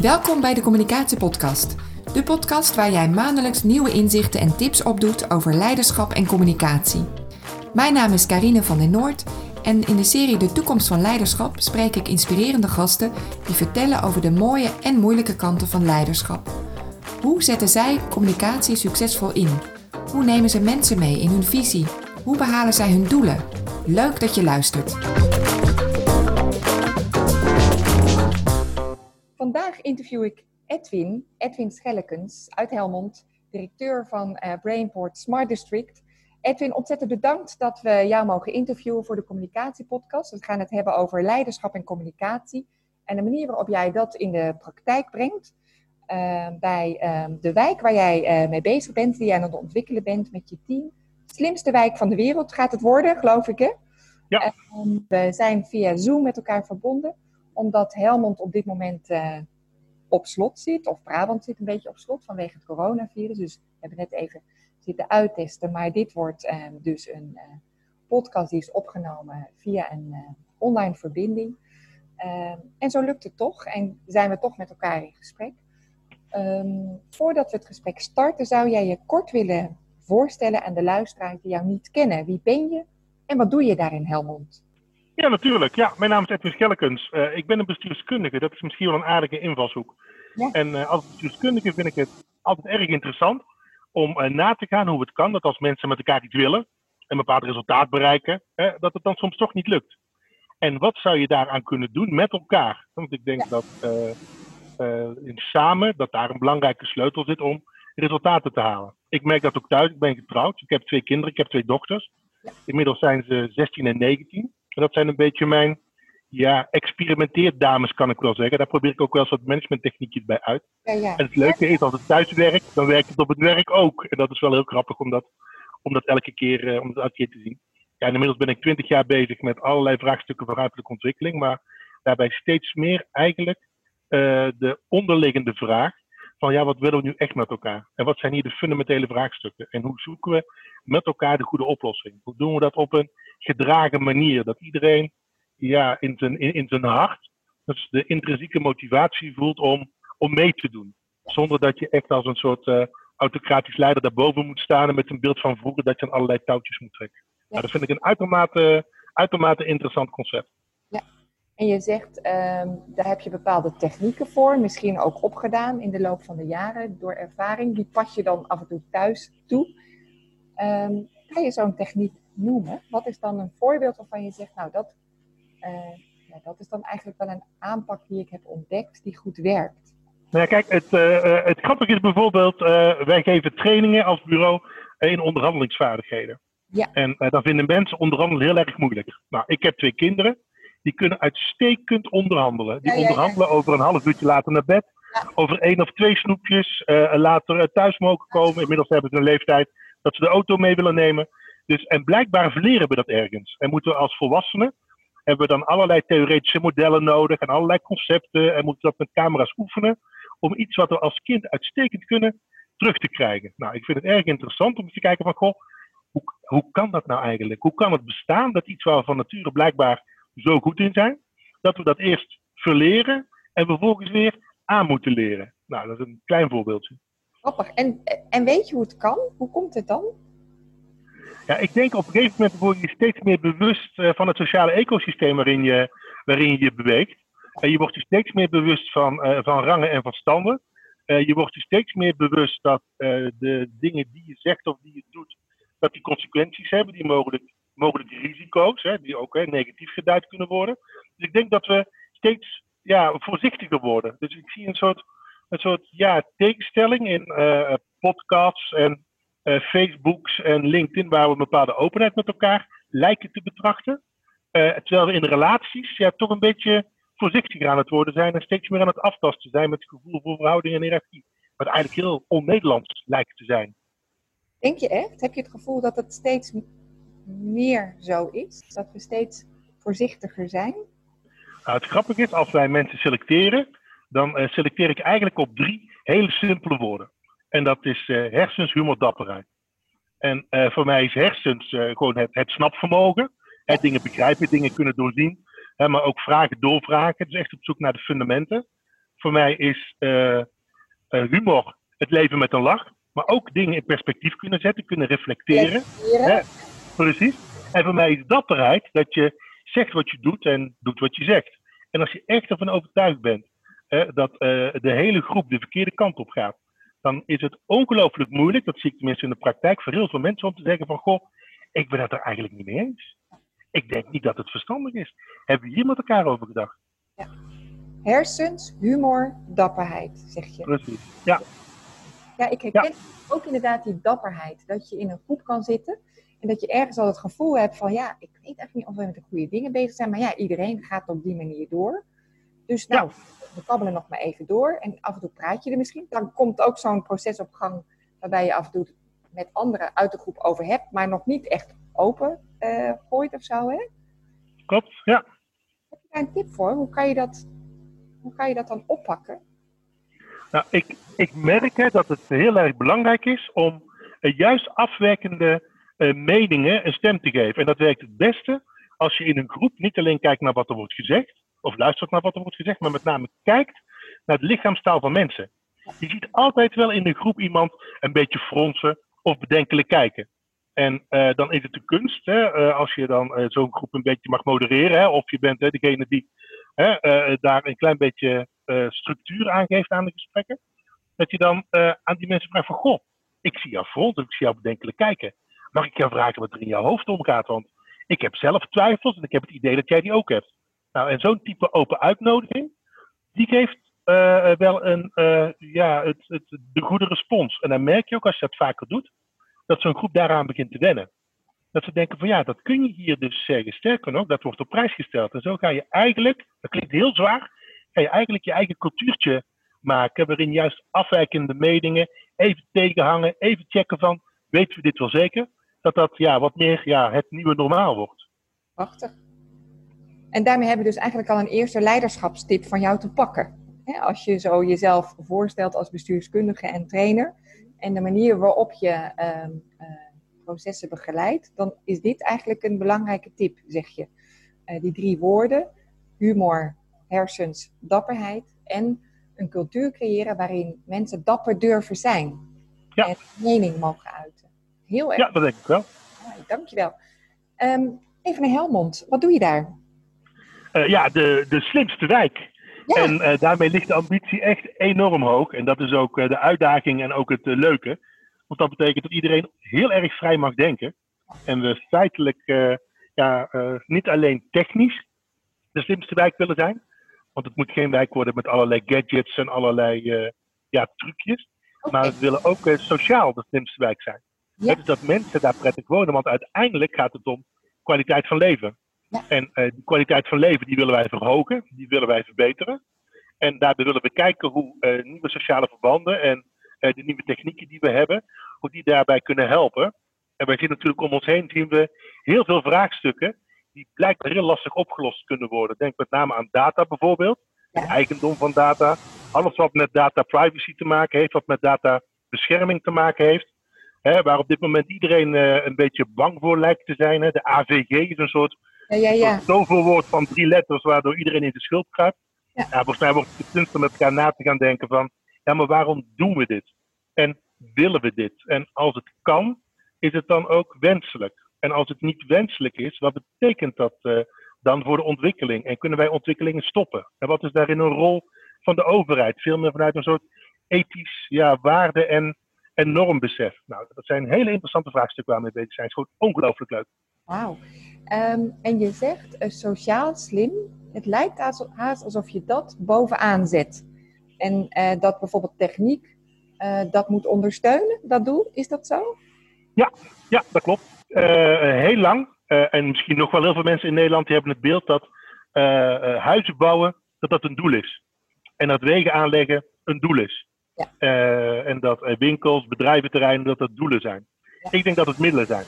Welkom bij de Communicatiepodcast. De podcast waar jij maandelijks nieuwe inzichten en tips opdoet over leiderschap en communicatie. Mijn naam is Karine van den Noord en in de serie De Toekomst van Leiderschap spreek ik inspirerende gasten die vertellen over de mooie en moeilijke kanten van leiderschap. Hoe zetten zij communicatie succesvol in? Hoe nemen ze mensen mee in hun visie? Hoe behalen zij hun doelen? Leuk dat je luistert. Vandaag interview ik Edwin, Edwin Schellekens uit Helmond, directeur van uh, Brainport Smart District. Edwin, ontzettend bedankt dat we jou mogen interviewen voor de communicatiepodcast. We gaan het hebben over leiderschap en communicatie en de manier waarop jij dat in de praktijk brengt. Uh, bij uh, de wijk waar jij uh, mee bezig bent, die jij aan het ontwikkelen bent met je team. Slimste wijk van de wereld gaat het worden, geloof ik, hè? Ja. we zijn via Zoom met elkaar verbonden, omdat Helmond op dit moment op slot zit, of Brabant zit een beetje op slot vanwege het coronavirus. Dus we hebben net even zitten uittesten, maar dit wordt ehm, dus een uh, podcast die is opgenomen via een uh, online verbinding. Uh, en zo lukt het toch en zijn we toch met elkaar in gesprek. Um, voordat we het gesprek starten, zou jij je kort willen voorstellen aan de luisteraars die jou niet kennen. Wie ben je en wat doe je daar in Helmond? Ja, natuurlijk. Ja, mijn naam is Edwin Schellekens. Uh, ik ben een bestuurskundige. Dat is misschien wel een aardige invalshoek. Ja. En uh, als bestuurskundige vind ik het altijd erg interessant om uh, na te gaan hoe het kan dat als mensen met elkaar iets willen en een bepaald resultaat bereiken, dat het dan soms toch niet lukt. En wat zou je daaraan kunnen doen met elkaar? Want ik denk ja. dat in samen dat daar een belangrijke sleutel zit om resultaten te halen. Ik merk dat ook thuis. Ik ben getrouwd. Ik heb twee kinderen. Ik heb twee dochters. Ja. Inmiddels zijn ze 16 en 19. En dat zijn een beetje mijn ja, experimenteerdames, kan ik wel zeggen. Daar probeer ik ook wel eens wat managementtechniekjes bij uit. Ja, ja. En het leuke is, als het thuis werkt, dan werkt het op het werk ook. En dat is wel heel grappig om dat, om dat elke keer, uh, om dat elke keer te zien. Ja, inmiddels ben ik twintig jaar bezig met allerlei vraagstukken van ruimtelijke ontwikkeling. Maar daarbij steeds meer eigenlijk uh, de onderliggende vraag van ja, wat willen we nu echt met elkaar? En wat zijn hier de fundamentele vraagstukken? En hoe zoeken we met elkaar de goede oplossing? Hoe doen we dat op een gedragen manier? Dat iedereen ja, in, zijn, in, in zijn hart dus de intrinsieke motivatie voelt om, om mee te doen. Zonder dat je echt als een soort uh, autocratisch leider daarboven moet staan en met een beeld van vroeger dat je aan allerlei touwtjes moet trekken. Nou, dat vind ik een uitermate, uitermate interessant concept. En je zegt, um, daar heb je bepaalde technieken voor, misschien ook opgedaan in de loop van de jaren door ervaring. Die pas je dan af en toe thuis toe. Um, kan je zo'n techniek noemen? Wat is dan een voorbeeld waarvan je zegt, nou dat uh, ja, dat is dan eigenlijk wel een aanpak die ik heb ontdekt die goed werkt. Nou ja, kijk, het, uh, het grappige is bijvoorbeeld, uh, wij geven trainingen als bureau in onderhandelingsvaardigheden. Ja. En dan vinden mensen onderhandelen heel erg moeilijk. Nou, ik heb twee kinderen, die kunnen uitstekend onderhandelen. Die ja, ja, onderhandelen over een half uurtje later naar bed, over één of twee snoepjes, later thuis mogen komen. Inmiddels hebben ze een leeftijd dat ze de auto mee willen nemen. Dus, en blijkbaar verleren we dat ergens. En moeten we als volwassenen hebben we dan allerlei theoretische modellen nodig en allerlei concepten en moeten dat met camera's oefenen om iets wat we als kind uitstekend kunnen terug te krijgen. Nou, ik vind het erg interessant om te kijken van, goh, hoe, hoe kan dat nou eigenlijk? Hoe kan het bestaan dat iets waar we van nature blijkbaar zo goed in zijn, dat we dat eerst verleren en vervolgens weer aan moeten leren? Nou, dat is een klein voorbeeldje. Grappig. En, en weet je hoe het kan? Hoe komt het dan? Ja, ik denk op een gegeven moment word je steeds meer bewust uh, van het sociale ecosysteem waarin je waarin je, je beweegt. En je wordt je steeds meer bewust van, uh, van rangen en van standen. Uh, je wordt je steeds meer bewust dat de dingen die je zegt of die je doet, dat die consequenties hebben, die mogelijk, mogelijke risico's, hè, die ook hè, negatief geduid kunnen worden. Dus ik denk dat we steeds ja, voorzichtiger worden. Dus ik zie een soort, een soort ja, tegenstelling in podcasts en uh, Facebooks en LinkedIn, waar we een bepaalde openheid met elkaar lijken te betrachten. Uh, terwijl we in relaties ja, toch een beetje voorzichtiger aan het worden zijn en steeds meer aan het aftasten zijn met het gevoel voor verhouding en hiërarchie. Wat eigenlijk heel on-Nederlands lijkt te zijn. Denk je echt? Heb je het gevoel dat het steeds meer zo is? Dat we steeds voorzichtiger zijn? Nou, het grappige is, als wij mensen selecteren, dan uh, selecteer ik eigenlijk op drie hele simpele woorden. En dat is uh, hersens, humor, dapperheid. En uh, voor mij is hersens gewoon het, het snapvermogen. Het dingen begrijpen, dingen kunnen doorzien. Hè, maar ook vragen doorvragen. Dus echt op zoek naar de fundamenten. Voor mij is humor het leven met een lach. Maar ook dingen in perspectief kunnen zetten, kunnen reflecteren. Hè? Precies. En voor mij is dapperheid dat je zegt wat je doet en doet wat je zegt. En als je echt ervan overtuigd bent hè, dat de hele groep de verkeerde kant op gaat, dan is het ongelooflijk moeilijk, dat zie ik tenminste in de praktijk, voor heel veel mensen om te zeggen van, goh, ik ben het er eigenlijk niet mee eens. Ik denk niet dat het verstandig is. Hebben we hier met elkaar over gedacht? Ja. Hersens, humor, dapperheid, zeg je. Precies, ja. Ja, ik herken ook inderdaad die dapperheid. Dat je in een groep kan zitten en dat je ergens al het gevoel hebt van, ja, ik weet eigenlijk niet of we met de goede dingen bezig zijn, maar ja, iedereen gaat op die manier door. Dus nou, we kabbelen nog maar even door en af en toe praat je er misschien. Dan komt ook zo'n proces op gang waarbij je af en toe met anderen uit de groep over hebt, maar nog niet echt open uh, gooit of zo, hè? Klopt, ja. Heb je daar een tip voor? Hoe kan je dat, hoe kan je dat dan oppakken? Nou, ik, ik merk hè, dat het heel erg belangrijk is om uh, juist afwijkende uh, meningen een stem te geven. En dat werkt het beste als je in een groep niet alleen kijkt naar wat er wordt gezegd, of luistert naar wat er wordt gezegd, maar met name kijkt naar de lichaamstaal van mensen. Je ziet altijd wel in een groep iemand een beetje fronsen of bedenkelijk kijken. En uh, dan is het de kunst, hè, uh, als je dan zo'n groep een beetje mag modereren, hè, of je bent hè, degene die daar een klein beetje structuur aan geeft aan de gesprekken, dat je dan aan die mensen vraagt van, goh, ik zie jou fronsen, ik zie jou bedenkelijk kijken. Mag ik jou vragen wat er in jouw hoofd omgaat? Want ik heb zelf twijfels en ik heb het idee dat jij die ook hebt. Nou, en zo'n type open uitnodiging, die geeft uh, wel een, uh, ja, het, het, de goede respons. En dan merk je ook als je dat vaker doet, dat zo'n groep daaraan begint te wennen. Dat ze denken van ja, dat kun je hier dus zeggen. Sterker nog, dat wordt op prijs gesteld. En zo ga je eigenlijk, dat klinkt heel zwaar, ga je eigenlijk je eigen cultuurtje maken, waarin juist afwijkende meningen even tegenhangen, even checken van, weten we dit wel zeker? Dat dat ja, wat meer ja, het nieuwe normaal wordt. Prachtig. En daarmee hebben we dus eigenlijk al een eerste leiderschapstip van jou te pakken. als je zo jezelf voorstelt als bestuurskundige en trainer en de manier waarop je ehm, eh, processen begeleidt, dan is dit eigenlijk een belangrijke tip, zeg je. Uh, die drie woorden, humor, hersens, dapperheid en een cultuur creëren waarin mensen dapper durven zijn ja. en mening mogen uiten. Heel erg. Ja, dat denk ik wel. Ja, dankjewel. Um, even naar Helmond, wat doe je daar? uh, ja, de, de slimste wijk. En uh, daarmee ligt de ambitie echt enorm hoog. En dat is ook uh, de uitdaging en ook het leuke. Want dat betekent dat iedereen heel erg vrij mag denken. En we feitelijk ja, niet alleen technisch de slimste wijk willen zijn. Want het moet geen wijk worden met allerlei gadgets en allerlei ja, trucjes. Maar we willen ook sociaal de slimste wijk zijn. Ja. Dus dat mensen daar prettig wonen. Want uiteindelijk gaat het om kwaliteit van leven. En uh, die kwaliteit van leven die willen wij verhogen, die willen wij verbeteren. En daarbij willen we kijken hoe uh, nieuwe sociale verbanden en uh, de nieuwe technieken die we hebben, hoe die daarbij kunnen helpen. En wij zien natuurlijk om ons heen zien we heel veel vraagstukken die blijkbaar heel lastig opgelost kunnen worden. Denk met name aan data bijvoorbeeld, ja. eigendom van data, alles wat met data privacy te maken heeft, wat met data bescherming te maken heeft. Hè, waar op dit moment iedereen een beetje bang voor lijkt te zijn. Hè. De AVG is een soort ja, ja, ja. Zoveel woord van drie letters waardoor iedereen in de schuld kruipt. Ja. volgens mij wordt het kunst om met elkaar na te gaan denken van, ja, maar waarom doen we dit? En willen we dit? En als het kan, is het dan ook wenselijk? En als het niet wenselijk is, wat betekent dat uh, dan voor de ontwikkeling? En kunnen wij ontwikkelingen stoppen? En wat is daarin een rol van de overheid? Veel meer vanuit een soort ethisch ja, waarde- en, en normbesef. Nou, dat zijn hele interessante vraagstukken waar we mee bezig zijn. Het is gewoon ongelooflijk leuk. Wauw. Ehm, en je zegt uh, sociaal slim. Het lijkt haast alsof je dat bovenaan zet. En uh, dat bijvoorbeeld techniek uh, dat moet ondersteunen, dat doel. Is dat zo? Ja, ja dat klopt. heel lang, en misschien nog wel heel veel mensen in Nederland, die hebben het beeld dat huizen bouwen, dat dat een doel is. En dat wegen aanleggen een doel is. Ja. en dat winkels, bedrijventerreinen, dat dat doelen zijn. Ja. Ik denk dat het middelen zijn.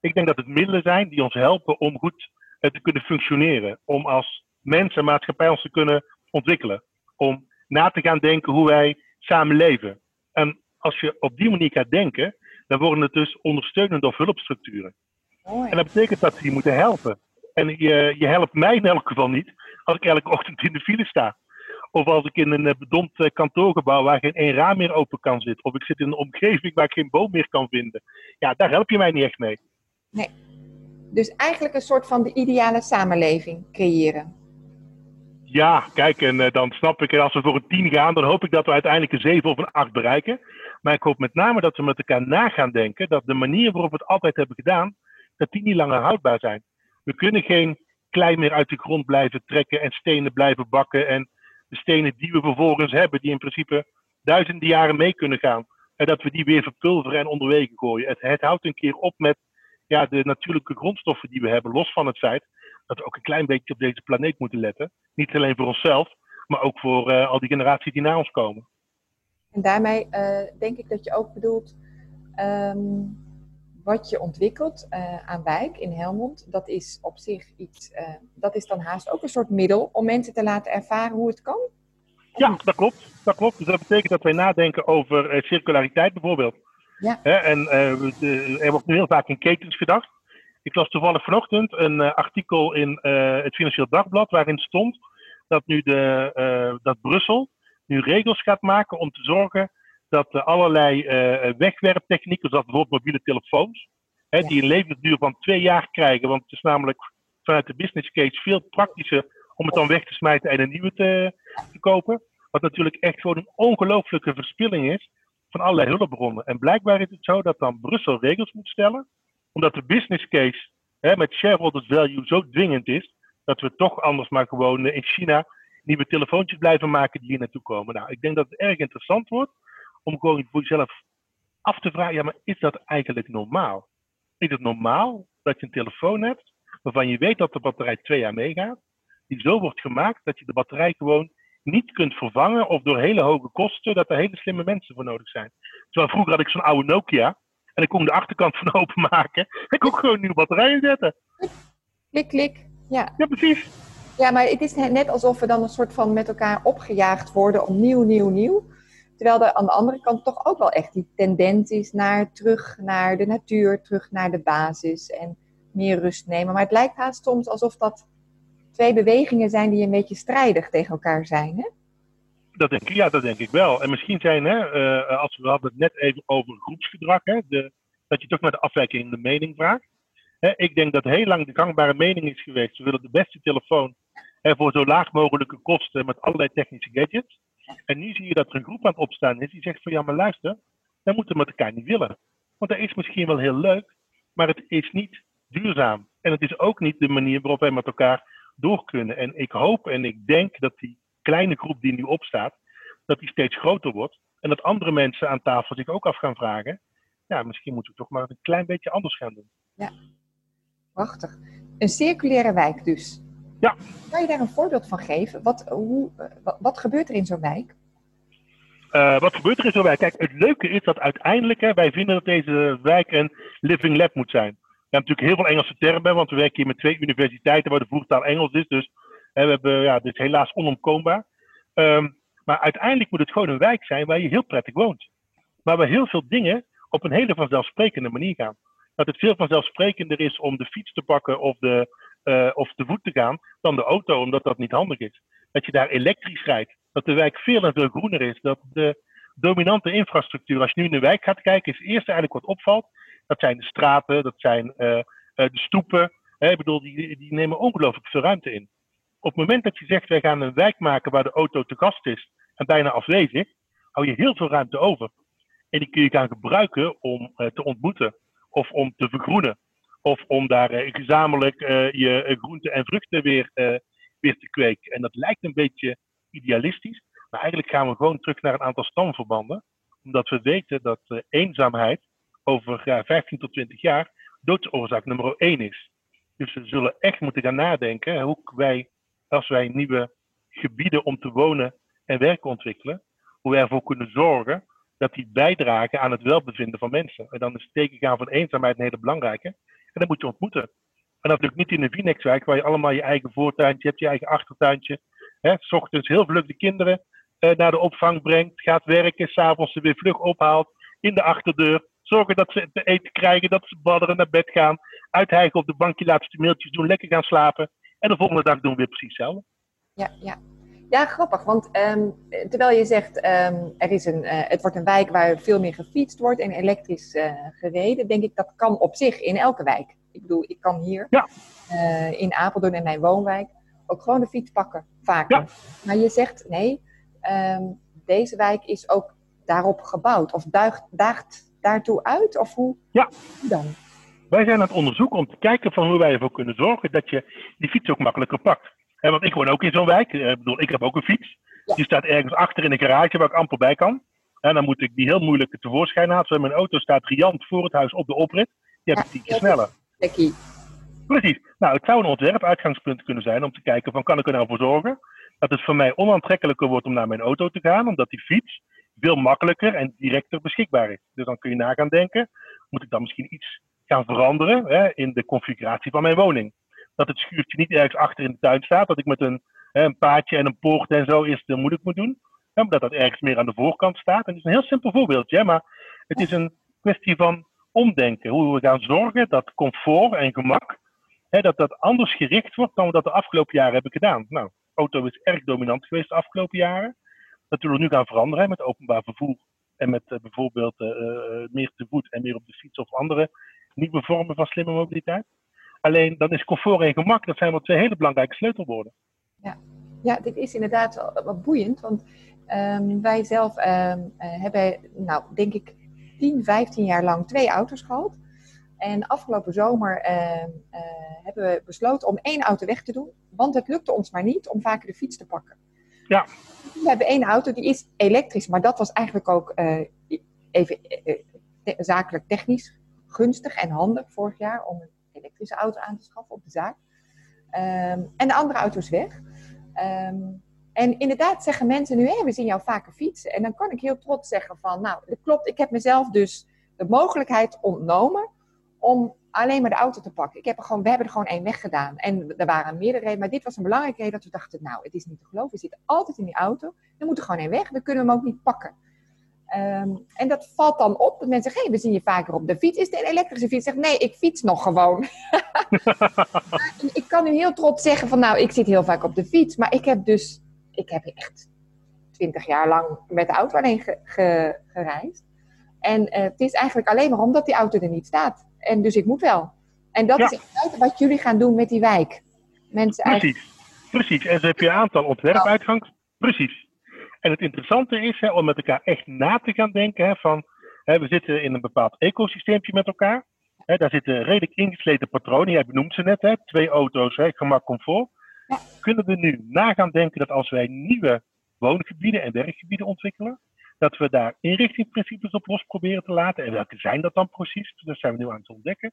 Ik denk dat het middelen zijn die ons helpen om goed eh, te kunnen functioneren. Om als mens en maatschappij ons te kunnen ontwikkelen. Om na te gaan denken hoe wij samen leven. En als je op die manier gaat denken, dan worden het dus ondersteunende of hulpstructuren. En dat betekent dat ze je moeten helpen. En je, je helpt mij in elk geval niet als ik elke ochtend in de file sta. Of als ik in een bedompt kantoorgebouw waar geen één raam meer open kan zitten. Of ik zit in een omgeving waar ik geen boom meer kan vinden. Ja, daar help je mij niet echt mee. Nee. Dus eigenlijk een soort van de ideale samenleving creëren. Ja, kijk, en dan snap ik, als we voor een 10 gaan, dan hoop ik dat we uiteindelijk een 7 of een 8 bereiken. Maar ik hoop met name dat we met elkaar na gaan denken dat de manier waarop we het altijd hebben gedaan, dat die niet langer houdbaar zijn. We kunnen geen klei meer uit de grond blijven trekken en stenen blijven bakken. En de stenen die we vervolgens hebben, die in principe duizenden jaren mee kunnen gaan. En dat we die weer verpulveren en onderwege gooien. Het, houdt een keer op met ja, de natuurlijke grondstoffen die we hebben, los van het feit dat we ook een klein beetje op deze planeet moeten letten. Niet alleen voor onszelf, maar ook voor uh, al die generaties die na ons komen. En daarmee uh, denk ik dat je ook bedoelt um, wat je ontwikkelt uh, aan wijk in Helmond. Dat is op zich iets, uh, dat is dan haast ook een soort middel om mensen te laten ervaren hoe het kan. Ja, dat klopt. Dat klopt. Dus dat betekent dat wij nadenken over circulariteit bijvoorbeeld. Ja. en de, er wordt nu heel vaak in ketens gedacht. Ik las toevallig vanochtend een artikel in het Financieel Dagblad waarin stond dat nu de, dat Brussel nu regels gaat maken om te zorgen dat allerlei uh, wegwerptechnieken, zoals bijvoorbeeld mobiele telefoons, hè, die een levensduur van twee jaar krijgen. Want het is namelijk vanuit de business case veel praktischer om het dan weg te smijten en een nieuwe te, te kopen. Wat natuurlijk echt gewoon een ongelooflijke verspilling is van allerlei hulpbronnen. En blijkbaar is het zo dat dan Brussel regels moet stellen, omdat de business case hè, met shareholders value zo dwingend is, dat we toch anders maar gewoon in China nieuwe telefoontjes blijven maken die hier naartoe komen. Nou, ik denk dat het erg interessant wordt om gewoon voor jezelf af te vragen, ja, maar is dat eigenlijk normaal? Is het normaal dat je een telefoon hebt waarvan je weet dat de batterij twee jaar meegaat, die zo wordt gemaakt dat je de batterij gewoon niet kunt vervangen of door hele hoge kosten, dat er hele slimme mensen voor nodig zijn. Terwijl vroeger had ik zo'n oude Nokia en ik kon de achterkant van openmaken en ik kon gewoon nieuwe batterijen zetten. Klik, klik. Ja. ja, precies. Ja, maar het is net alsof we dan een soort van met elkaar opgejaagd worden om nieuw, nieuw, nieuw. Terwijl er aan de andere kant toch ook wel echt die tendens is naar terug naar de natuur, terug naar de basis en meer rust nemen. Maar het lijkt haast soms alsof dat twee bewegingen zijn die een beetje strijdig tegen elkaar zijn. Hè? Dat denk ik, ja, dat denk ik wel. En misschien zijn, hè, uh, als we hadden het net even over groepsgedrag, hè, de, dat je toch naar de afwijking in de mening vraagt. Hè, ik denk dat heel lang de gangbare mening is geweest, we willen de beste telefoon hè, voor zo laag mogelijke kosten met allerlei technische gadgets. En nu zie je dat er een groep aan het opstaan is die zegt van ja, maar luister, wij moeten met elkaar niet willen. Want dat is misschien wel heel leuk, maar het is niet duurzaam. En het is ook niet de manier waarop wij met elkaar door kunnen. En ik hoop en ik denk dat die kleine groep die nu opstaat, dat die steeds groter wordt. En dat andere mensen aan tafel zich ook af gaan vragen. Ja, misschien moeten we toch maar een klein beetje anders gaan doen. Ja, prachtig. Een circulaire wijk dus. Ja. Kan je daar een voorbeeld van geven? Wat, hoe, wat, wat gebeurt er in zo'n wijk? Uh, wat gebeurt er in zo'n wijk? Kijk, het leuke is dat uiteindelijk hè, wij vinden dat deze wijk een living lab moet zijn. We hebben natuurlijk heel veel Engelse termen, want we werken hier met twee universiteiten waar de voertaal Engels is. Dus hè, we hebben, ja, dit is helaas onomkoombaar. Um, maar uiteindelijk moet het gewoon een wijk zijn waar je heel prettig woont. Maar waar heel veel dingen op een hele vanzelfsprekende manier gaan. Dat het veel vanzelfsprekender is om de fiets te pakken of de, uh, of te voet te gaan dan de auto, omdat dat niet handig is. Dat je daar elektrisch rijdt, dat de wijk veel en veel groener is, dat de dominante infrastructuur, als je nu in de wijk gaat kijken, is het eerste eigenlijk wat opvalt. Dat zijn de straten, dat zijn uh, uh, de stoepen. Hè, ik bedoel, die, die nemen ongelooflijk veel ruimte in. Op het moment dat je zegt, wij gaan een wijk maken waar de auto te gast is en bijna afwezig, hou je heel veel ruimte over. En die kun je gaan gebruiken om te ontmoeten of om te vergroenen. Of om daar uh, gezamenlijk uh, je uh, groenten en vruchten weer, weer te kweken. En dat lijkt een beetje idealistisch. Maar eigenlijk gaan we gewoon terug naar een aantal stamverbanden. Omdat we weten dat eenzaamheid over ja, 15 tot 20 jaar doodsoorzaak nummer 1 is. Dus we zullen echt moeten gaan nadenken hoe wij, als wij nieuwe gebieden om te wonen en werken ontwikkelen, hoe wij ervoor kunnen zorgen dat die bijdragen aan het welbevinden van mensen. En dan is het tegengaan van eenzaamheid een hele belangrijke. En dan moet je ontmoeten. En dat lukt niet in een Vinexwijk, waar je allemaal je eigen voortuintje hebt, je eigen achtertuintje. Hè, s ochtends heel vlug de kinderen eh, naar de opvang brengt, gaat werken, s'avonds ze weer vlug ophaalt, in de achterdeur. Zorgen dat ze te eten krijgen, dat ze badderen naar bed gaan. Uithijgen op de bankje, laatste mailtjes doen, lekker gaan slapen. En de volgende dag doen we weer precies hetzelfde. Ja, ja. Ja, grappig. Want ehm, terwijl je zegt, ehm, er is een, uh, het wordt een wijk waar veel meer gefietst wordt en elektrisch uh, gereden, denk ik dat kan op zich in elke wijk. Ik bedoel, ik kan hier ja. uh, in Apeldoorn in mijn woonwijk ook gewoon de fiets pakken, vaker. Ja. Maar je zegt, nee, um, deze wijk is ook daarop gebouwd of duigt, daagt daartoe uit? Of hoe, ja. hoe dan? Wij zijn aan het onderzoeken om te kijken van hoe wij ervoor kunnen zorgen dat je die fiets ook makkelijker pakt. Want ik woon ook in zo'n wijk. Ik bedoel, ik heb ook een fiets. Ja. Die staat ergens achter in een garage waar ik amper bij kan. En dan moet ik die heel moeilijk tevoorschijn halen. Terwijl mijn auto staat riant voor het huis op de oprit. Die heb ik tien keer sneller. Lekkie. Precies. Nou, het zou een ontwerpuitgangspunt kunnen zijn om te kijken van kan ik er nou voor zorgen dat het voor mij onaantrekkelijker wordt om naar mijn auto te gaan, omdat die fiets veel makkelijker en directer beschikbaar is. Dus dan kun je na gaan denken, moet ik dan misschien iets gaan veranderen hè, in de configuratie van mijn woning? Dat het schuurtje niet ergens achter in de tuin staat, dat ik met een, hè, een paadje en een poort en zo eerst moeilijk moet doen. Maar dat ergens meer aan de voorkant staat. En het is een heel simpel voorbeeldje, maar het is een kwestie van omdenken. Hoe we gaan zorgen dat comfort en gemak, hè, dat dat anders gericht wordt dan we dat de afgelopen jaren hebben gedaan. Nou, auto is erg dominant geweest de afgelopen jaren. Dat zullen we nu gaan veranderen met openbaar vervoer en met uh, bijvoorbeeld uh, meer te voet en meer op de fiets of andere nieuwe vormen van slimme mobiliteit. Alleen dan is comfort en gemak, dat zijn wel twee hele belangrijke sleutelwoorden. Ja, ja dit is inderdaad wat boeiend, want um, wij zelf um, hebben, nou denk ik, 10, 15 jaar lang twee auto's gehad. En afgelopen zomer hebben we besloten om één auto weg te doen, want het lukte ons maar niet om vaker de fiets te pakken. Ja. We hebben één auto, die is elektrisch, maar dat was eigenlijk ook uh, even te zakelijk technisch gunstig en handig vorig jaar om een elektrische auto aan te schaffen op de zaak. Um, en de andere auto is weg. Um, en inderdaad zeggen mensen nu, we zien jou vaker fietsen. En dan kan ik heel trots zeggen van, nou, dat klopt, ik heb mezelf dus de mogelijkheid ontnomen om alleen maar de auto te pakken. Ik heb er gewoon, we hebben er gewoon één weggedaan. En er waren meerdere redenen, maar dit was een belangrijke reden dat we dachten, nou, het is niet te geloven, we zitten altijd in die auto. Er moet er gewoon één weg, dan kunnen we hem ook niet pakken. Um, en dat valt dan op, dat mensen zeggen, hey, we zien je vaker op de fiets. Is het een elektrische fiets? Zegt, nee, ik fiets nog gewoon. ik kan nu heel trots zeggen van, nou, ik zit heel vaak op de fiets. Maar ik heb dus, ik heb echt twintig jaar lang met de auto alleen ge, ge, gereisd. En uh, het is eigenlijk alleen maar omdat die auto er niet staat. En dus ik moet wel. En dat Ja. is wat jullie gaan doen met die wijk. Mensen eigenlijk, Precies, precies. En zo heb je een aantal ontwerpuitgangs. Precies. En het interessante is hè, om met elkaar echt na te gaan denken hè, van, hè, we zitten in een bepaald ecosysteempje met elkaar. Hè, daar zitten redelijk ingesleten patronen. Jij benoemt ze net, hè, twee auto's, hè, gemak, comfort. Ja. Kunnen we nu na gaan denken dat als wij nieuwe woongebieden en werkgebieden ontwikkelen, dat we daar inrichtingsprincipes op los proberen te laten. En welke zijn dat dan precies? Dat zijn we nu aan het ontdekken.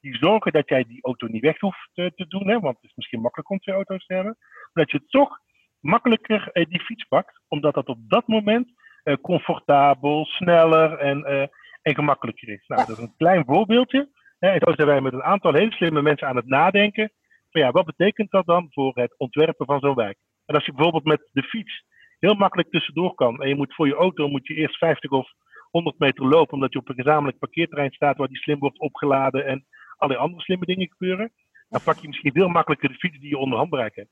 Die zorgen dat jij die auto niet weg hoeft te, te doen, hè, want het is misschien makkelijk om twee auto's te hebben. Maar dat je toch makkelijker eh, die fiets pakt, omdat dat op dat moment eh, comfortabel, sneller en, eh, en gemakkelijker is. Nou, Ja. dat is een klein voorbeeldje. Hè, en zo zijn wij met een aantal hele slimme mensen aan het nadenken. Van ja, wat betekent dat dan voor het ontwerpen van zo'n wijk? En als je bijvoorbeeld met de fiets heel makkelijk tussendoor kan en je moet voor je auto moet je eerst 50 of 100 meter lopen, omdat je op een gezamenlijk parkeerterrein staat waar die slim wordt opgeladen en allerlei andere slimme dingen gebeuren, dan pak je misschien veel makkelijker de fiets die je onder handbereik hebt.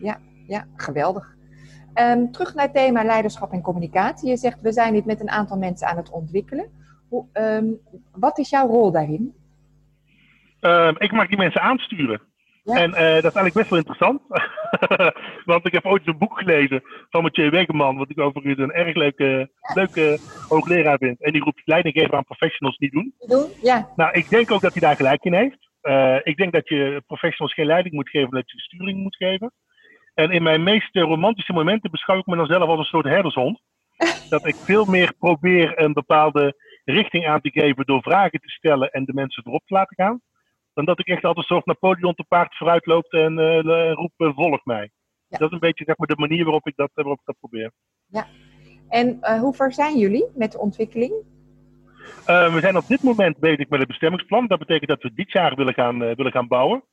ja, geweldig. Ehm, terug naar het thema leiderschap en communicatie. Je zegt, we zijn dit met een aantal mensen aan het ontwikkelen. Hoe, ehm, wat is jouw rol daarin? Ehm, ik mag die mensen aansturen. Ja. En eh, dat is eigenlijk best wel interessant. Want ik heb ooit een boek gelezen van Mathieu Wegeman, wat ik overigens een erg leuke, leuke hoogleraar vind. En die roept leiding geven aan professionals niet doen. Doen? Ja, Nou, ik denk ook dat hij daar gelijk in heeft. Eh, ik denk dat je professionals geen leiding moet geven, dat je sturing moet geven. En in mijn meest eh, romantische momenten beschouw ik me dan zelf als een soort herdershond. Dat ik veel meer probeer een bepaalde richting aan te geven door vragen te stellen en de mensen erop te laten gaan. Dan dat ik echt altijd een soort Napoleon te paard vooruit loopt en eh, roep eh, volg mij. Ja. Dat is een beetje zeg maar, de manier waarop ik dat, waarop ik dat probeer. en eh, hoe ver zijn jullie met de ontwikkeling? Eh, we zijn op dit moment bezig met het bestemmingsplan. Dat betekent dat we dit jaar willen gaan, eh, willen gaan bouwen.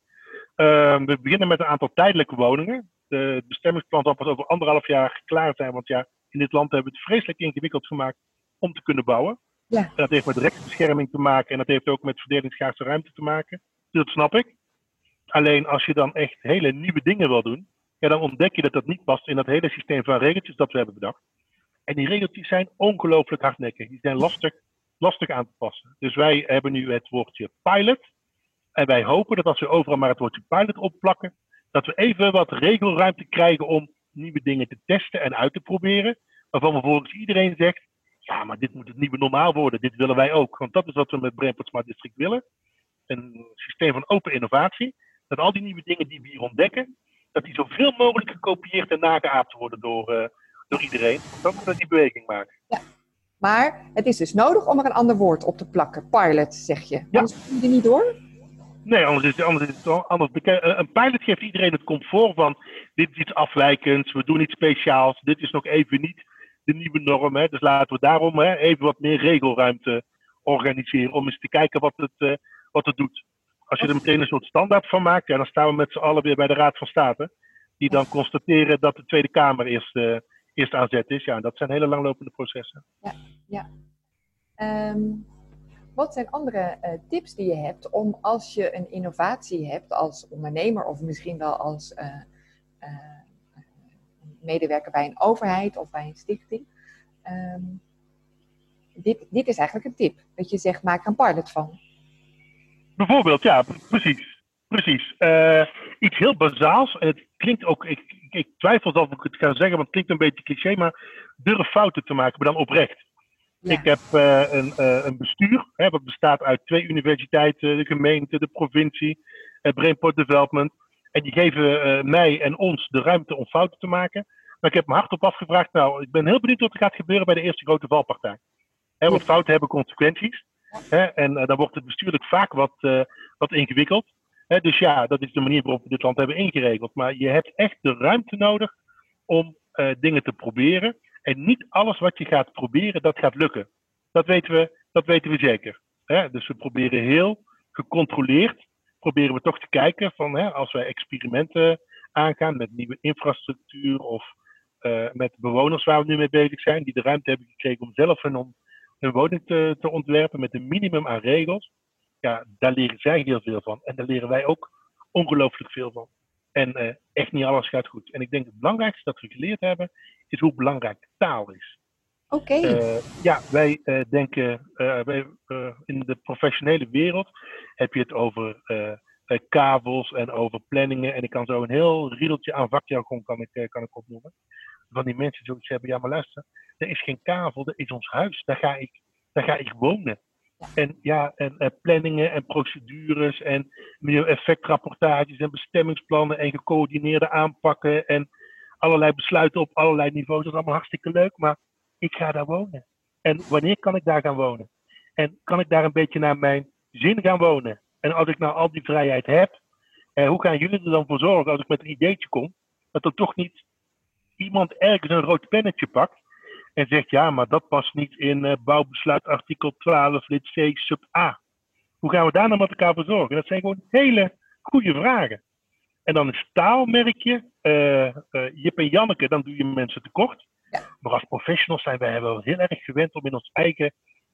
Eh, we beginnen met een aantal tijdelijke woningen. De, het bestemmingsplan zal pas over anderhalf jaar klaar zijn. Want ja, in dit land hebben we het vreselijk ingewikkeld gemaakt om te kunnen bouwen. Ja. En dat heeft met rechtsbescherming te maken en dat heeft ook met verdelingsschaarse ruimte te maken. Dus dat snap ik. Alleen als je dan echt hele nieuwe dingen wil doen, ja, dan ontdek je dat dat niet past in dat hele systeem van regeltjes dat we hebben bedacht. En die regeltjes zijn ongelooflijk hardnekkig. Die zijn lastig, lastig aan te passen. Dus wij hebben nu het woordje pilot. En wij hopen dat als we overal maar het woordje pilot opplakken, dat we even wat regelruimte krijgen om nieuwe dingen te testen en uit te proberen. Waarvan vervolgens iedereen zegt, ja, maar dit moet het nieuwe normaal worden. Dit willen wij ook. Want dat is wat we met Brainport Smart District willen. Een systeem van open innovatie. Dat al die nieuwe dingen die we hier ontdekken, dat die zoveel mogelijk gekopieerd en nageaapt worden door, uh, door iedereen. Dan moet dat die beweging maken. Ja. Maar het is dus nodig om er een ander woord op te plakken. Pilot, zeg je. Ja. Anders kom je er niet door? Nee, anders is, anders is het anders bekend. Eh, een pilot geeft iedereen het comfort van dit is iets afwijkends, we doen iets speciaals, dit is nog even niet de nieuwe norm. Hè. Dus laten we daarom hè, even wat meer regelruimte organiseren om eens te kijken wat het, uh, wat het doet. Als je er meteen een soort standaard van maakt, ja, dan staan we met z'n allen weer bij de Raad van State. Die dan constateren dat de Tweede Kamer eerst, uh, eerst aan zet is. Ja, dat zijn hele langlopende processen. Ja, ja. Ehm, wat zijn andere uh, tips die je hebt om als je een innovatie hebt als ondernemer of misschien wel als uh, medewerker bij een overheid of bij een stichting? Um, dit, dit is eigenlijk een tip. Dat je zegt, maak er een pilot van. Bijvoorbeeld, ja, precies. Precies. Iets heel bazaals. Het klinkt ook, ik, ik, twijfel of ik het ga zeggen, want het klinkt een beetje cliché, maar durf fouten te maken, maar dan oprecht. Ik heb uh, een, uh, een, bestuur, hè, wat bestaat uit twee universiteiten, de gemeente, de provincie, Brainport Development. En die geven mij en ons de ruimte om fouten te maken. Maar ik heb me hardop afgevraagd, nou, ik ben heel benieuwd wat er gaat gebeuren bij de eerste grote valpartij. Hè, want fouten hebben consequenties. Hè, en dan wordt het bestuurlijk vaak wat, wat ingewikkeld dus ja, dat is de manier waarop we dit land hebben ingeregeld. Maar je hebt echt de ruimte nodig om dingen te proberen. En niet alles wat je gaat proberen, dat gaat lukken. Dat weten we, dat weten we zeker. dus we proberen heel gecontroleerd, proberen we toch te kijken van als wij experimenten aangaan met nieuwe infrastructuur of uh, met bewoners waar we nu mee bezig zijn, die de ruimte hebben gekregen om zelf hun, hun woning te, te ontwerpen met een minimum aan regels ja, daar leren zij heel veel van. En daar leren wij ook ongelooflijk veel van. En uh, echt niet alles gaat goed. En ik denk het belangrijkste dat we geleerd hebben, is hoe belangrijk taal is. Oké. Okay. Uh, eh, ja, wij uh, denken, wij, in de professionele wereld heb je het over kavels en over planningen. En ik kan zo een heel riedeltje aan vakjargon kan ik, kan ik opnoemen. Van die mensen die zoiets hebben, ja maar luister, er is geen kavel, er is ons huis, daar ga ik, daar ga ik wonen. En ja, en, en, planningen en procedures en milieueffectrapportages en bestemmingsplannen en gecoördineerde aanpakken en allerlei besluiten op allerlei niveaus. Dat is allemaal hartstikke leuk, maar ik ga daar wonen. En wanneer kan ik daar gaan wonen? En kan ik daar een beetje naar mijn zin gaan wonen? En als ik nou al die vrijheid heb, eh, hoe gaan jullie er dan voor zorgen als ik met een ideetje kom, dat er toch niet iemand ergens een rood pennetje pakt en zegt ja, maar dat past niet in uh, bouwbesluit artikel 12 lid C sub A. Hoe gaan we daar nou met elkaar voor zorgen? Dat zijn gewoon hele goede vragen. En dan is taal, merk je, uh, uh, Jip en Janneke, dan doe je mensen tekort. Ja. Maar als professionals zijn wij wel heel erg gewend om in ons eigen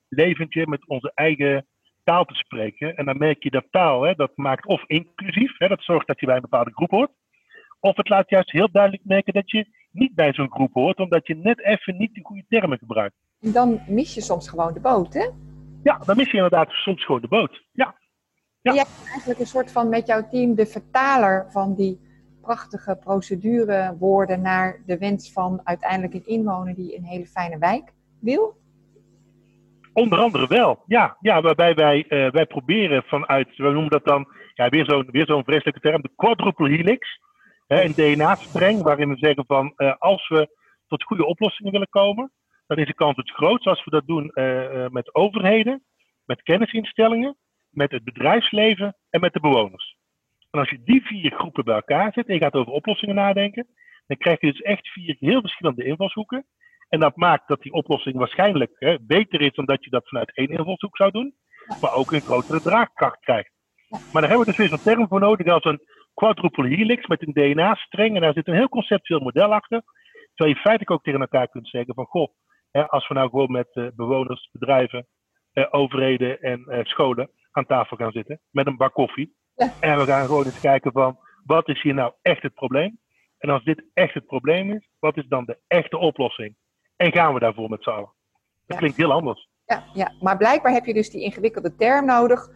leventje met onze eigen taal te spreken. En dan merk je dat taal, hè, dat maakt of inclusief, hè, dat zorgt dat je bij een bepaalde groep hoort. Of het laat juist heel duidelijk merken dat je niet bij zo'n groep hoort, omdat je net even niet de goede termen gebruikt. Dan mis je soms gewoon de boot, hè? Ja, dan mis je inderdaad soms gewoon de boot. Ja. ja. Jij bent eigenlijk een soort van met jouw team de vertaler van die prachtige procedurewoorden naar de wens van uiteindelijk een inwoner die een hele fijne wijk wil? Onder andere wel, ja. ja waarbij wij, uh, wij proberen vanuit, we noemen dat dan, ja, weer zo'n weer zo'n vreselijke term, de quadruple helix een DNA-streng waarin we zeggen van uh, als we tot goede oplossingen willen komen, dan is de kans het grootst als we dat doen uh, met overheden, met kennisinstellingen, met het bedrijfsleven en met de bewoners. En als je die vier groepen bij elkaar zet en je gaat over oplossingen nadenken, dan krijg je dus echt vier heel verschillende invalshoeken. En dat maakt dat die oplossing waarschijnlijk hè, beter is dan dat je dat vanuit één invalshoek zou doen, maar ook een grotere draagkracht krijgt. Maar daar hebben we dus weer zo'n term voor nodig als een quadruple helix met een DNA-streng. En daar zit een heel conceptueel model achter. Terwijl je feitelijk ook tegen elkaar kunt zeggen van, goh, hè, als we nou gewoon met uh, bewoners, bedrijven, uh, overheden en uh, scholen aan tafel gaan zitten met een bak koffie. Ja. En we gaan gewoon eens kijken van, wat is hier nou echt het probleem? En als dit echt het probleem is, wat is dan de echte oplossing? En gaan we daarvoor met z'n allen? Dat klinkt heel anders. Ja, ja, maar blijkbaar heb je dus die ingewikkelde term nodig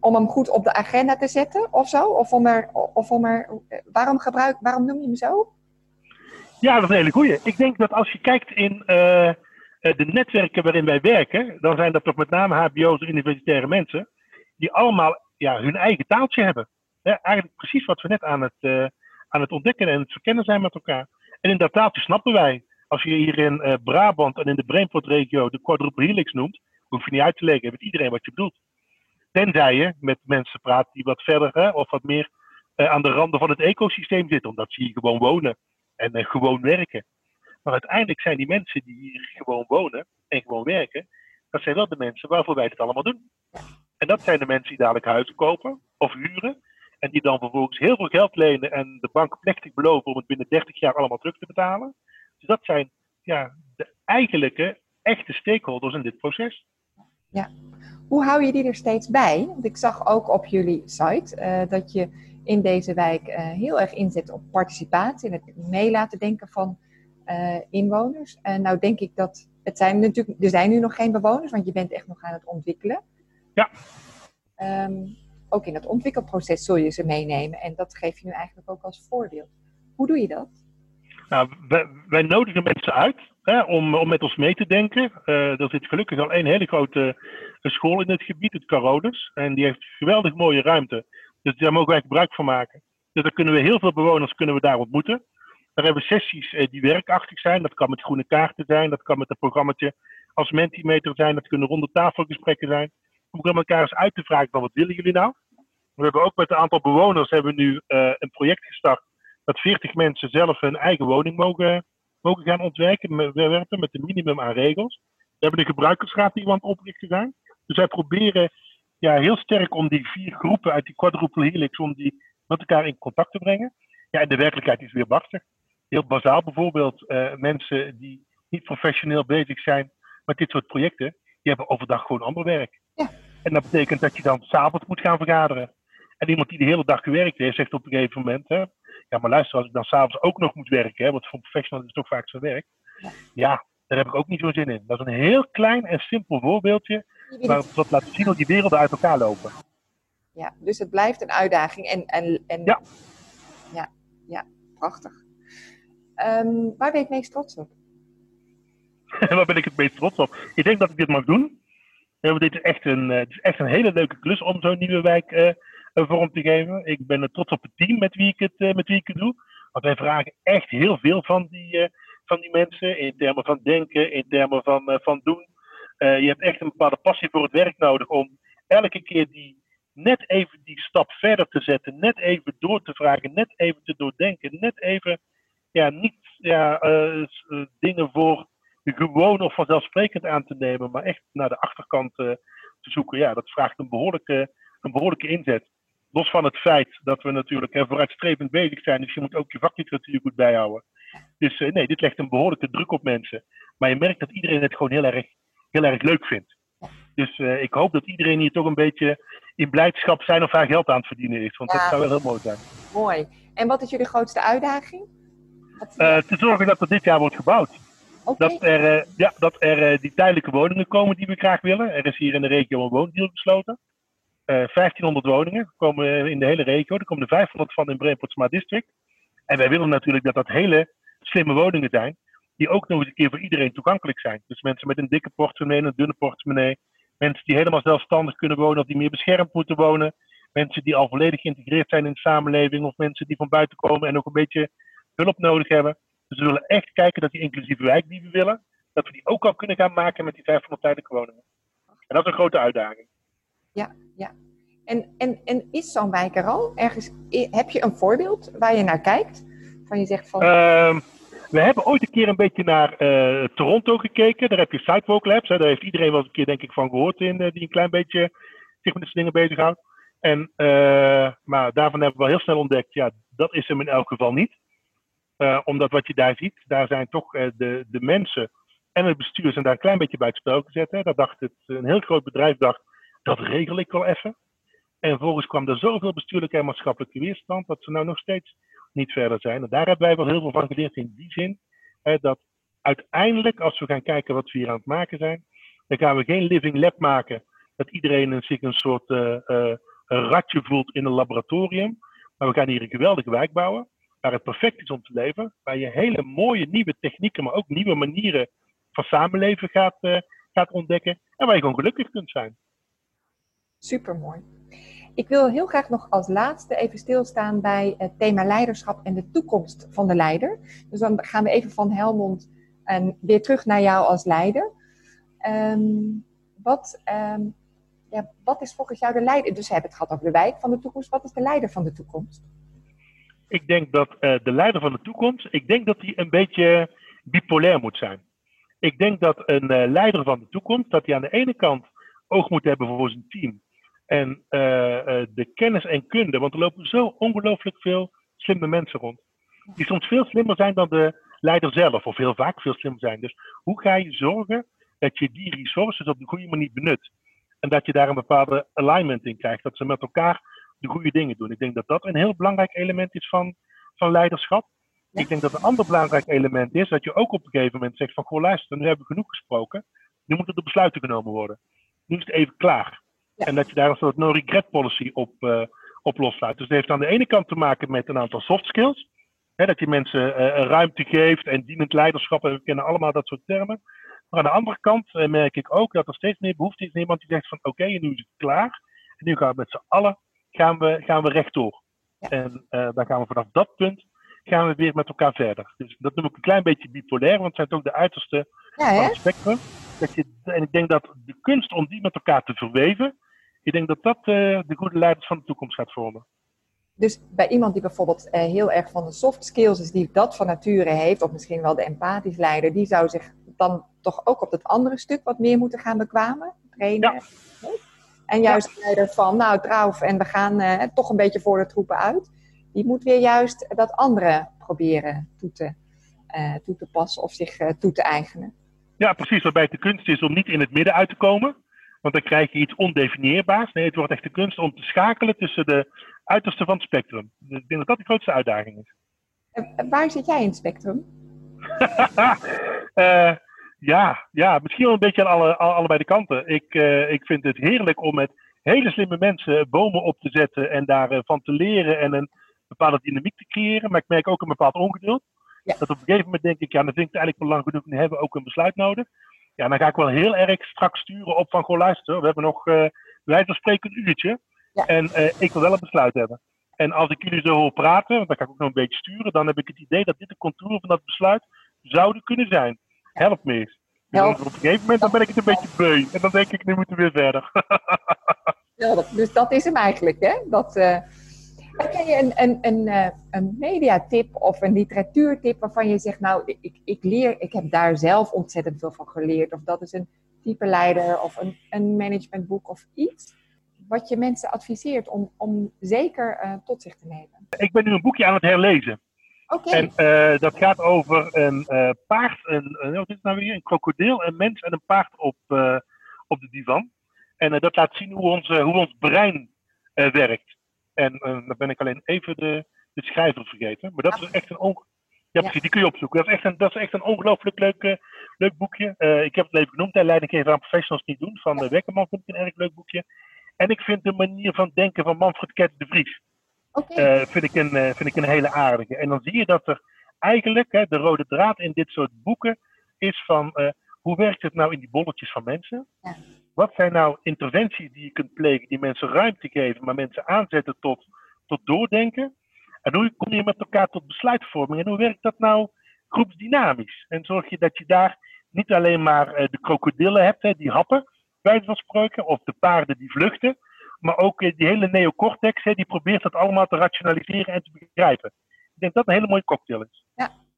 om hem goed op de agenda te zetten of zo? Of om er, of om er waarom, gebruik, waarom noem je hem zo? Ja, dat is een hele goeie. Ik denk dat als je kijkt in uh, de netwerken waarin wij werken, dan zijn dat toch met name HBO's en universitaire mensen, die allemaal ja, hun eigen taaltje hebben. eigenlijk precies wat we net aan het, uh, aan het ontdekken en het verkennen zijn met elkaar. En in dat taaltje snappen wij. Als je hier in Brabant en in de Brainport-regio de quadruple helix noemt, hoef je niet uit te leggen, weet iedereen wat je bedoelt. Tenzij je met mensen praat die wat verder hè, of wat meer uh, aan de randen van het ecosysteem zitten, omdat ze hier gewoon wonen en uh, gewoon werken. Maar uiteindelijk zijn die mensen die hier gewoon wonen en gewoon werken, dat zijn wel de mensen waarvoor wij het allemaal doen. En dat zijn de mensen die dadelijk huizen kopen of huren. En die dan vervolgens heel veel geld lenen en de bank plechtig beloven om het binnen 30 jaar allemaal terug te betalen. Dus dat zijn ja, de eigenlijke, echte stakeholders in dit proces. Ja. Hoe hou je die er steeds bij? Want ik zag ook op jullie site uh, dat je in deze wijk uh, heel erg inzet op participatie en het mee laten denken van uh, inwoners. En nou denk ik dat het zijn natuurlijk, er zijn nu nog geen bewoners, want je bent echt nog aan het ontwikkelen. Ja. Um, ook in het ontwikkelproces zul je ze meenemen en dat geef je nu eigenlijk ook als voorbeeld. Hoe doe je dat? Nou, wij, wij nodigen mensen uit hè, om, om met ons mee te denken. Uh, er zit gelukkig al een hele grote school in het gebied, het Carodes. En die heeft geweldig mooie ruimte. Dus daar mogen wij gebruik van maken. Dus daar kunnen we heel veel bewoners kunnen we daar ontmoeten. Daar hebben we sessies eh, die werkachtig zijn. Dat kan met groene kaarten zijn. Dat kan met een programmaatje als Mentimeter zijn. Dat kunnen ronde tafelgesprekken zijn. Om elkaar eens uit te vragen van wat willen jullie nou? We hebben ook met een aantal bewoners hebben we nu uh, een project gestart. Dat 40 mensen zelf hun eigen woning mogen, mogen gaan ontwerpen met een minimum aan regels. We hebben de gebruikersraad die we aan het oprichten zijn. Dus wij proberen ja, heel sterk om die vier groepen uit die quadruple helix, om die met elkaar in contact te brengen. Ja, en de werkelijkheid is weer barstig. Heel bazaal bijvoorbeeld, uh, mensen die niet professioneel bezig zijn met dit soort projecten, die hebben overdag gewoon ander werk. Ja. En dat betekent dat je dan s'avonds moet gaan vergaderen. En iemand die de hele dag gewerkt heeft, zegt op een gegeven moment: hè, Ja, maar luister, als ik dan s'avonds ook nog moet werken, hè, want voor professionals is het toch vaak zo werk. Ja. ja, daar heb ik ook niet zo'n zin in. Dat is een heel klein en simpel voorbeeldje waarop dat laat zien hoe die werelden uit elkaar lopen. Ja, dus het blijft een uitdaging. En, en, en ja. ja, ja, prachtig. Um, waar ben je het meest trots op? waar ben ik het meest trots op? Ik denk dat ik dit mag doen. Dit is echt een, het is echt een hele leuke klus om zo'n nieuwe wijk uh, vorm te geven. Ik ben trots op het team met wie ik het, uh, met wie ik het doe. Want wij vragen echt heel veel van die, uh, van die mensen. In termen van denken, in termen van, van doen. Uh, je hebt echt een bepaalde passie voor het werk nodig om elke keer die net even die stap verder te zetten, net even door te vragen, net even te doordenken, net even ja, niet ja, uh, dingen voor gewoon of vanzelfsprekend aan te nemen, maar echt naar de achterkant te zoeken. Ja, dat vraagt een behoorlijke, een behoorlijke inzet. Los van het feit dat we natuurlijk hè, vooruitstrevend bezig zijn, dus je moet ook je vakliteratuur goed bijhouden. Dus nee, dit legt een behoorlijke druk op mensen. Maar je merkt dat iedereen het gewoon heel erg heel erg leuk vindt. Dus uh, ik hoop dat iedereen hier toch een beetje in blijdschap zijn of haar geld aan het verdienen is. Want ja, dat zou wel heel mooi zijn. Mooi. En wat is jullie grootste uitdaging? Uh, te zorgen dat er dit jaar wordt gebouwd. Okay. Dat er, uh, ja, dat er die tijdelijke woningen komen die we graag willen. Er is hier in de regio een woondeal besloten. 1500 woningen komen in de hele regio. Er komen er 500 van in Brainport Smart District. En wij willen natuurlijk dat dat hele slimme woningen zijn die ook nog eens een keer voor iedereen toegankelijk zijn. Dus mensen met een dikke portemonnee en een dunne portemonnee. Mensen die helemaal zelfstandig kunnen wonen of die meer beschermd moeten wonen. Mensen die al volledig geïntegreerd zijn in de samenleving. Of mensen die van buiten komen en nog een beetje hulp nodig hebben. Dus we willen echt kijken dat die inclusieve wijk die we willen, dat we die ook al kunnen gaan maken met die 500 tijdelijke woningen. En dat is een grote uitdaging. Ja, ja. En, en, en is zo'n wijk er al? Ergens, heb je een voorbeeld waar je naar kijkt? Van je zegt van... Uh, we hebben ooit een keer een beetje naar uh, Toronto gekeken. Daar heb je Sidewalk Labs. Daar heeft iedereen wel een keer denk ik van gehoord in, uh, die een klein beetje zich met dit dingen bezighoudt. En, uh, maar daarvan hebben we wel heel snel ontdekt, ja, dat is hem in elk geval niet. omdat wat je daar ziet, daar zijn toch de, de mensen en het bestuur zijn daar een klein beetje bij het spel gezet. Hè. Dat dacht het, een heel groot bedrijf dacht, dat regel ik wel even. En vervolgens kwam er zoveel bestuurlijke en maatschappelijke weerstand, dat ze nou nog steeds niet verder zijn. En daar hebben wij wel heel veel van geleerd in die zin dat uiteindelijk, als we gaan kijken wat we hier aan het maken zijn, dan gaan we geen living lab maken dat iedereen zich een soort uh, ratje voelt in een laboratorium. Maar we gaan hier een geweldige wijk bouwen, waar het perfect is om te leven, waar je hele mooie nieuwe technieken, maar ook nieuwe manieren van samenleven gaat, uh, gaat ontdekken en waar je gewoon gelukkig kunt zijn. Supermooi. Ik wil heel graag nog als laatste even stilstaan bij het thema leiderschap en de toekomst van de leider. Dus dan gaan we even van Helmond en weer terug naar jou als leider. Um, wat, um, ja, wat is volgens jou de leider? Dus we hebben het gehad over de wijk van de toekomst. Wat is de leider van de toekomst? Ik denk dat uh, de leider van de toekomst, ik denk dat hij een beetje bipolair moet zijn. Ik denk dat een uh, leider van de toekomst, dat hij aan de ene kant oog moet hebben voor zijn team. En uh, de kennis en kunde, want er lopen zo ongelooflijk veel slimme mensen rond. Die soms veel slimmer zijn dan de leider zelf, of heel vaak veel slimmer zijn. Dus hoe ga je zorgen dat je die resources op de goede manier benut? En dat je daar een bepaalde alignment in krijgt, dat ze met elkaar de goede dingen doen. Ik denk dat dat een heel belangrijk element is van, van leiderschap. Ik denk dat een ander belangrijk element is dat je ook op een gegeven moment zegt van goh luister, nu hebben we genoeg gesproken, nu moeten er besluiten genomen worden. Nu is het even klaar. En dat je daar een soort no-regret policy op, uh, op loslaat. Dus het heeft aan de ene kant te maken met een aantal soft skills. Hè, dat je mensen uh, ruimte geeft en dienend leiderschap. En we kennen allemaal dat soort termen. Maar aan de andere kant uh, merk ik ook dat er steeds meer behoefte is aan iemand die zegt van oké, okay, nu is het klaar. En nu gaan we met z'n allen gaan we, gaan we rechtdoor. Ja. En dan gaan we vanaf dat punt gaan we weer met elkaar verder. Dus dat noem ik een klein beetje bipolair, want het zijn toch de uiterste ja, van het spectrum. Dat je, en ik denk dat de kunst om die met elkaar te verweven, ik denk dat dat uh, de goede leiders van de toekomst gaat vormen. Dus bij iemand die bijvoorbeeld uh, heel erg van de soft skills is, die dat van nature heeft, of misschien wel de empathisch leider, die zou zich dan toch ook op het andere stuk wat meer moeten gaan bekwamen, trainen. Ja. En juist de leider van, nou trouw, en we gaan uh, toch een beetje voor de troepen uit, die moet weer juist dat andere proberen toe te, toe te passen of zich toe te eigenen. Ja, precies. Waarbij het de kunst is om niet in het midden uit te komen, want dan krijg je iets ondefinieerbaars. Nee, het wordt echt de kunst om te schakelen tussen de uiterste van het spectrum. Dus ik denk dat dat de grootste uitdaging is. En waar zit jij in het spectrum? uh, ja, ja, misschien wel een beetje aan alle, allebei de kanten. Ik, uh, ik vind het heerlijk om met hele slimme mensen bomen op te zetten en daarvan van te leren en een bepaalde dynamiek te creëren. Maar ik merk ook een bepaald ongeduld. Ja. Dat op een gegeven moment denk ik, ja, dan vind ik het eigenlijk lang genoeg. Nu hebben we ook een besluit nodig. Ja, dan ga ik wel heel erg strak sturen op van, goh luister, we hebben nog, uh, wij spreken een uurtje. En uh, ik wil wel een besluit hebben. En als ik jullie zo hoor praten, want dan kan ik ook nog een beetje sturen, dan heb ik het idee dat dit de contour van dat besluit zouden kunnen zijn. Help me eens. Dus op een gegeven moment dan ben ik het een beetje beu. En dan denk ik, nu moeten we weer verder. ja, dat, dus dat is hem eigenlijk, hè? Dat, uh, Ken je een, een, een, eh, een mediatip of een literatuurtip waarvan je zegt, nou, ik, ik, leer, ik heb daar zelf ontzettend veel van geleerd. Of dat is een type leider of een, een managementboek of iets wat je mensen adviseert om, om zeker uh, tot zich te nemen? Ik ben nu een boekje aan het herlezen. Oké. En uh, dat gaat over een uh, paard, een, uh, wat is het nou weer? Een krokodil, een mens en een paard op, op de divan. En dat laat zien hoe ons, hoe ons brein werkt. En uh, dan ben ik alleen even de, de schrijver vergeten. Maar dat is echt een onge... Ja, precies, die kun je opzoeken. Dat is echt een, dat is echt een ongelooflijk leuk, uh, leuk boekje. Uh, ik heb het even genoemd, Leidinggever aan Professionals niet doen, van de Wekkerman vind ik een erg leuk boekje. En ik vind de manier van denken van Manfred Kets de Vries, okay. vind, ik een, vind ik een hele aardige. En dan zie je dat er eigenlijk, hè, de rode draad in dit soort boeken, is van hoe werkt het nou in die bolletjes van mensen? Ja. Wat zijn nou interventies die je kunt plegen, die mensen ruimte geven, maar mensen aanzetten tot, tot doordenken? En hoe kom je met elkaar tot besluitvorming? En hoe werkt dat nou groepsdynamisch? En zorg je dat je daar niet alleen maar uh, de krokodillen hebt, hè, die happen, bij van spreken, of de paarden die vluchten, maar ook uh, die hele neocortex, hè, die probeert dat allemaal te rationaliseren en te begrijpen. Ik denk dat dat een hele mooie cocktail is.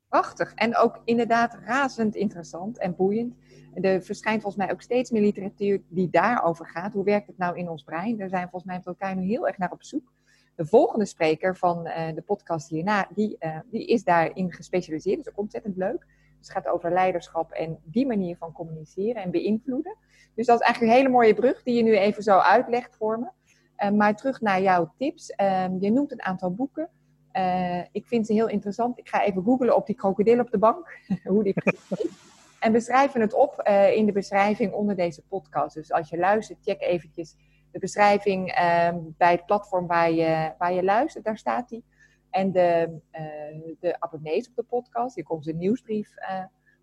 Prachtig. En ook inderdaad razend interessant en boeiend. Er verschijnt volgens mij ook steeds meer literatuur die daarover gaat. Hoe werkt het nou in ons brein? Daar zijn volgens mij met elkaar nu heel erg naar op zoek. De volgende spreker van uh, de podcast hierna, die, uh, die is daarin gespecialiseerd. Dat is ook ontzettend leuk. Dus het gaat over leiderschap en die manier van communiceren en beïnvloeden. Dus dat is eigenlijk een hele mooie brug die je nu even zo uitlegt voor me. Uh, maar terug naar jouw tips. Ehm, je noemt een aantal boeken. Ik vind ze heel interessant. Ik ga even googlen op die krokodil op de bank, hoe die En we schrijven het op in de beschrijving onder deze podcast. Dus als je luistert, check eventjes de beschrijving ehm, bij het platform waar je, waar je luistert. Daar staat die. En de, de abonnees op de podcast, die komt een nieuwsbrief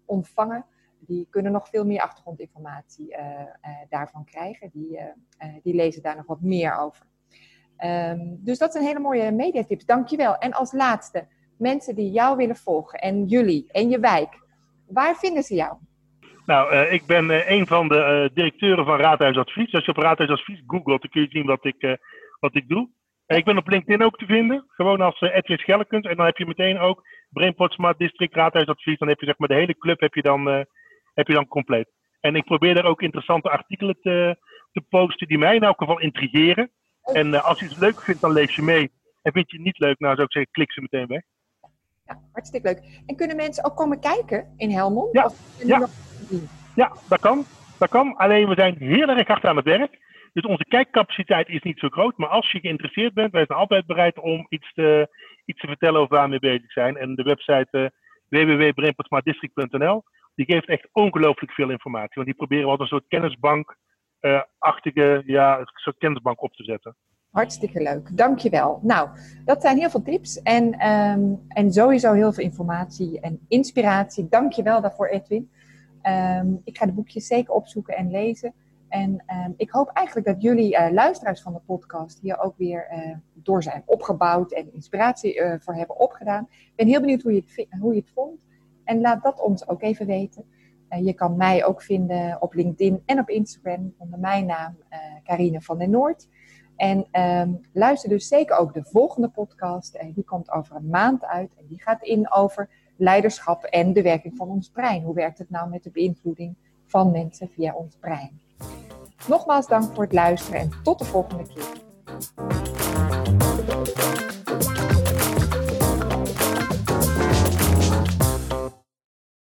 ontvangen die kunnen nog veel meer achtergrondinformatie daarvan krijgen. Die, die lezen daar nog wat meer over. Um, dus dat zijn hele mooie mediatips. Dankjewel. En als laatste, mensen die jou willen volgen en jullie en je wijk, waar vinden ze jou? Nou, uh, ik ben uh, een van de uh, directeuren van Raadhuisadvies. Als je op Raadhuisadvies googelt, dan kun je zien wat ik, wat ik doe. ik ben op LinkedIn ook te vinden, gewoon als Edwin Schellekens. En dan heb je meteen ook Brainport Smart District Raadhuisadvies. Dan heb je zeg maar de hele club heb je dan heb je dan compleet. En ik probeer daar ook interessante artikelen te, te posten die mij in elk geval intrigeren. En uh, als je het leuk vindt, dan lees je mee. En vind je het niet leuk, nou zou ik zeggen, klik ze meteen weg. Ja, hartstikke leuk. En kunnen mensen ook komen kijken in Helmond? Ja, ja. ja dat kan. Dat kan. Alleen we zijn heel erg hard aan het werk. Dus onze kijkcapaciteit is niet zo groot. Maar als je geïnteresseerd bent, wij zijn altijd bereid om iets te, iets te vertellen over waar we mee bezig zijn. En de website uh, die geeft echt ongelooflijk veel informatie. Want die proberen wel een soort kennisbank-achtige, ja, een soort kennisbank op te zetten. Hartstikke leuk, dankjewel. Nou, dat zijn heel veel tips en, um, en sowieso heel veel informatie en inspiratie. Dankjewel daarvoor, Edwin. Um, ik ga de boekjes zeker opzoeken en lezen. En um, ik hoop eigenlijk dat jullie uh, luisteraars van de podcast hier ook weer uh, door zijn opgebouwd en inspiratie voor hebben opgedaan. Ik ben heel benieuwd hoe je hoe je het vond. En laat dat ons ook even weten. Uh, je kan mij ook vinden op LinkedIn en op Instagram onder mijn naam uh, Carine van den Noord. En um, luister dus zeker ook de volgende podcast. Uh, die komt over een maand uit. En die gaat in over leiderschap en de werking van ons brein. Hoe werkt het nou met de beïnvloeding van mensen via ons brein? Nogmaals dank voor het luisteren en tot de volgende keer.